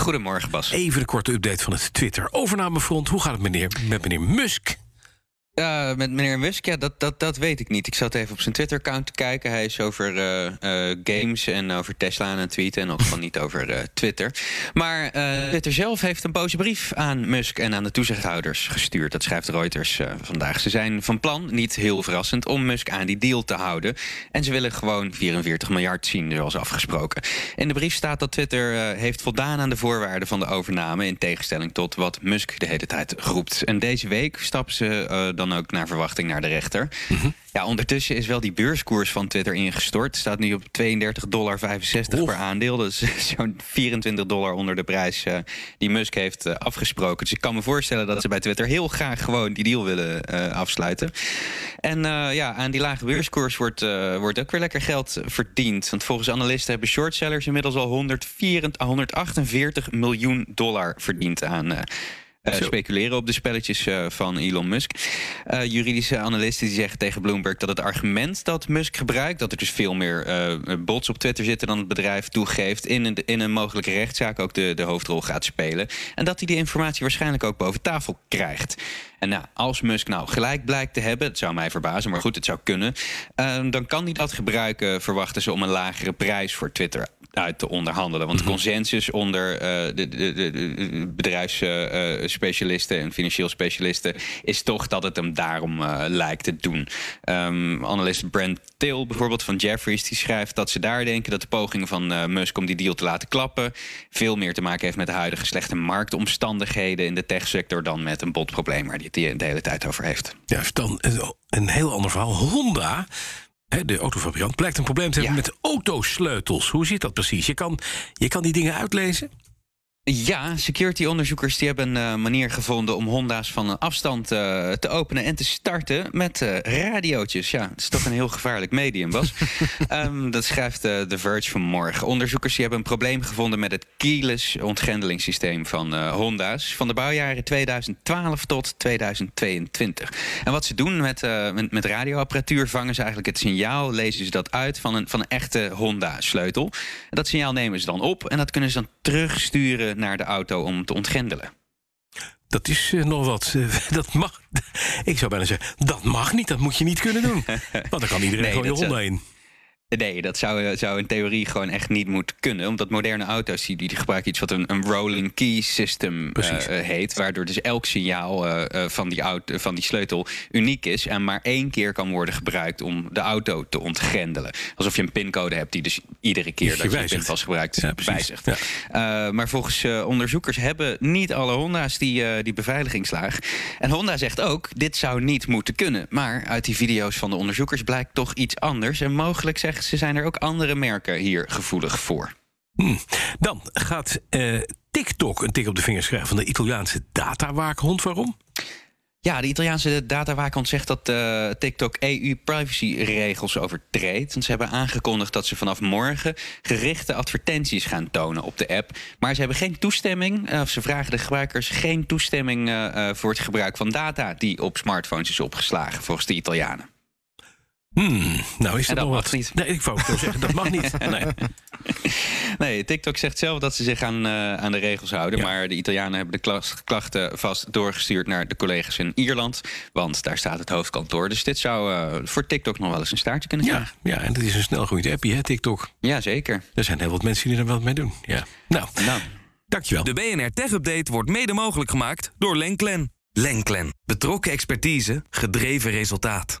Goedemorgen, Bas. Even een korte update van het Twitter-overnamefront. Hoe gaat het meneer, met meneer Musk? Met meneer Musk, ja, dat, dat, dat weet ik niet. Ik zat even op zijn Twitter-account te kijken. Hij is over uh, uh, games en over Tesla aan het tweeten... en ook van niet over Twitter. Maar Twitter zelf heeft een boze brief aan Musk en aan de toezichthouders gestuurd. Dat schrijft Reuters vandaag. Ze zijn van plan, niet heel verrassend, om Musk aan die deal te houden. En ze willen gewoon 44 miljard zien, zoals afgesproken. In de brief staat dat Twitter heeft voldaan aan de voorwaarden van de overname... in tegenstelling tot wat Musk de hele tijd roept. En deze week stappen ze dan ook naar verwachting naar de rechter. Mhm. Ja, ondertussen is wel die beurskoers van Twitter ingestort. Staat nu op 32,65 dollar per aandeel. Dus zo'n 24 dollar onder de prijs uh, die Musk heeft uh, afgesproken. Dus ik kan me voorstellen dat ze bij Twitter heel graag gewoon die deal willen uh, afsluiten. En ja, aan die lage beurskoers wordt, wordt ook weer lekker geld verdiend. Want volgens analisten hebben shortsellers inmiddels al 144, 148 miljoen dollar verdiend aan uh, speculeren op de spelletjes uh, van Elon Musk. Uh, juridische analisten die zeggen tegen Bloomberg dat het argument dat Musk gebruikt, dat er dus veel meer bots op Twitter zitten dan het bedrijf toegeeft, in een, in een mogelijke rechtszaak ook de, de hoofdrol gaat spelen. En dat hij die informatie waarschijnlijk ook boven tafel krijgt. En nou, als Musk nou gelijk blijkt te hebben, het zou mij verbazen, maar goed, het zou kunnen, dan kan hij dat gebruiken, verwachten ze, om een lagere prijs voor Twitter uit te onderhandelen. Want de mhm. consensus onder uh, de, de, de, bedrijfsspecialisten en financieel specialisten is toch dat het hem daarom uh, lijkt te doen. Um, analist Brent Till bijvoorbeeld van Jefferies die schrijft dat ze daar denken dat de pogingen van uh, Musk om die deal te laten klappen veel meer te maken heeft met de huidige slechte marktomstandigheden in de techsector dan met een botprobleem waar hij het de hele tijd over heeft. Juist, dan een heel ander verhaal. Honda de autofabrikant, blijkt een probleem te hebben met autosleutels. Hoe zit dat precies? Je kan, je kan die dingen uitlezen? Ja, security-onderzoekers die hebben een uh, manier gevonden om Honda's van een afstand uh, te openen en te starten met uh, radiootjes. Ja, het is toch een heel gevaarlijk medium, Bas. um, dat schrijft The Verge vanmorgen. Onderzoekers die hebben een probleem gevonden met het keyless ontgrendelingssysteem van Honda's van de bouwjaren 2012 tot 2022. En wat ze doen met, met, met, radioapparatuur, vangen ze eigenlijk het signaal, lezen ze dat uit van een, van een echte Honda-sleutel. Dat signaal nemen ze dan op en dat kunnen ze dan terugsturen naar de auto om te ontgrendelen. Dat is uh, nog wat. Uh, dat mag. Ik zou bijna zeggen, dat mag niet. Dat moet je niet kunnen doen. Want dan kan iedereen nee, gewoon je Honda in. Nee, dat zou, eh, zou in theorie gewoon echt niet moeten kunnen. Omdat moderne auto's die, die gebruiken iets wat een, een rolling key system uh, heet. Waardoor dus elk signaal uh, van, die auto, van die sleutel uniek is. En maar één keer kan worden gebruikt om de auto te ontgrendelen. Alsof je een pincode hebt die dus iedere keer dat je, je pinpas gebruikt ja, wijzigt. Ja. maar volgens onderzoekers hebben niet alle Honda's die, die beveiligingslaag. En Honda zegt ook, dit zou niet moeten kunnen. Maar uit die video's van de onderzoekers blijkt toch iets anders. En mogelijk zeggen ze zijn er ook andere merken hier gevoelig voor. Hmm. Dan gaat uh, TikTok een tik op de vingers krijgen van de Italiaanse datawaakhond. Waarom? Ja, de Italiaanse datawaakhond zegt dat uh, TikTok EU-privacyregels overtreedt. En ze hebben aangekondigd dat ze vanaf morgen gerichte advertenties gaan tonen op de app. Maar ze hebben geen toestemming, uh, of ze vragen de gebruikers geen toestemming uh, voor het gebruik van data die op smartphones is opgeslagen, volgens de Italianen. Hmm, nou is dat, nog wat. Niet. Nee, ik wou zeggen, dat mag niet. Nee. nee, TikTok zegt zelf dat ze zich aan, uh, aan de regels houden. Maar de Italianen hebben de klachten vast doorgestuurd naar de collega's in Ierland. Want daar staat het hoofdkantoor. Dus dit zou uh, voor TikTok nog wel eens een staartje kunnen zijn. Ja, ja en dat is een snelgroeiend appje, hè, TikTok. Ja, zeker. Er zijn heel wat mensen die er wat mee doen. Ja. Nou, nou. dankjewel. De BNR Tech Update wordt mede mogelijk gemaakt door Lenklen. Lenklen. Betrokken expertise, gedreven resultaat.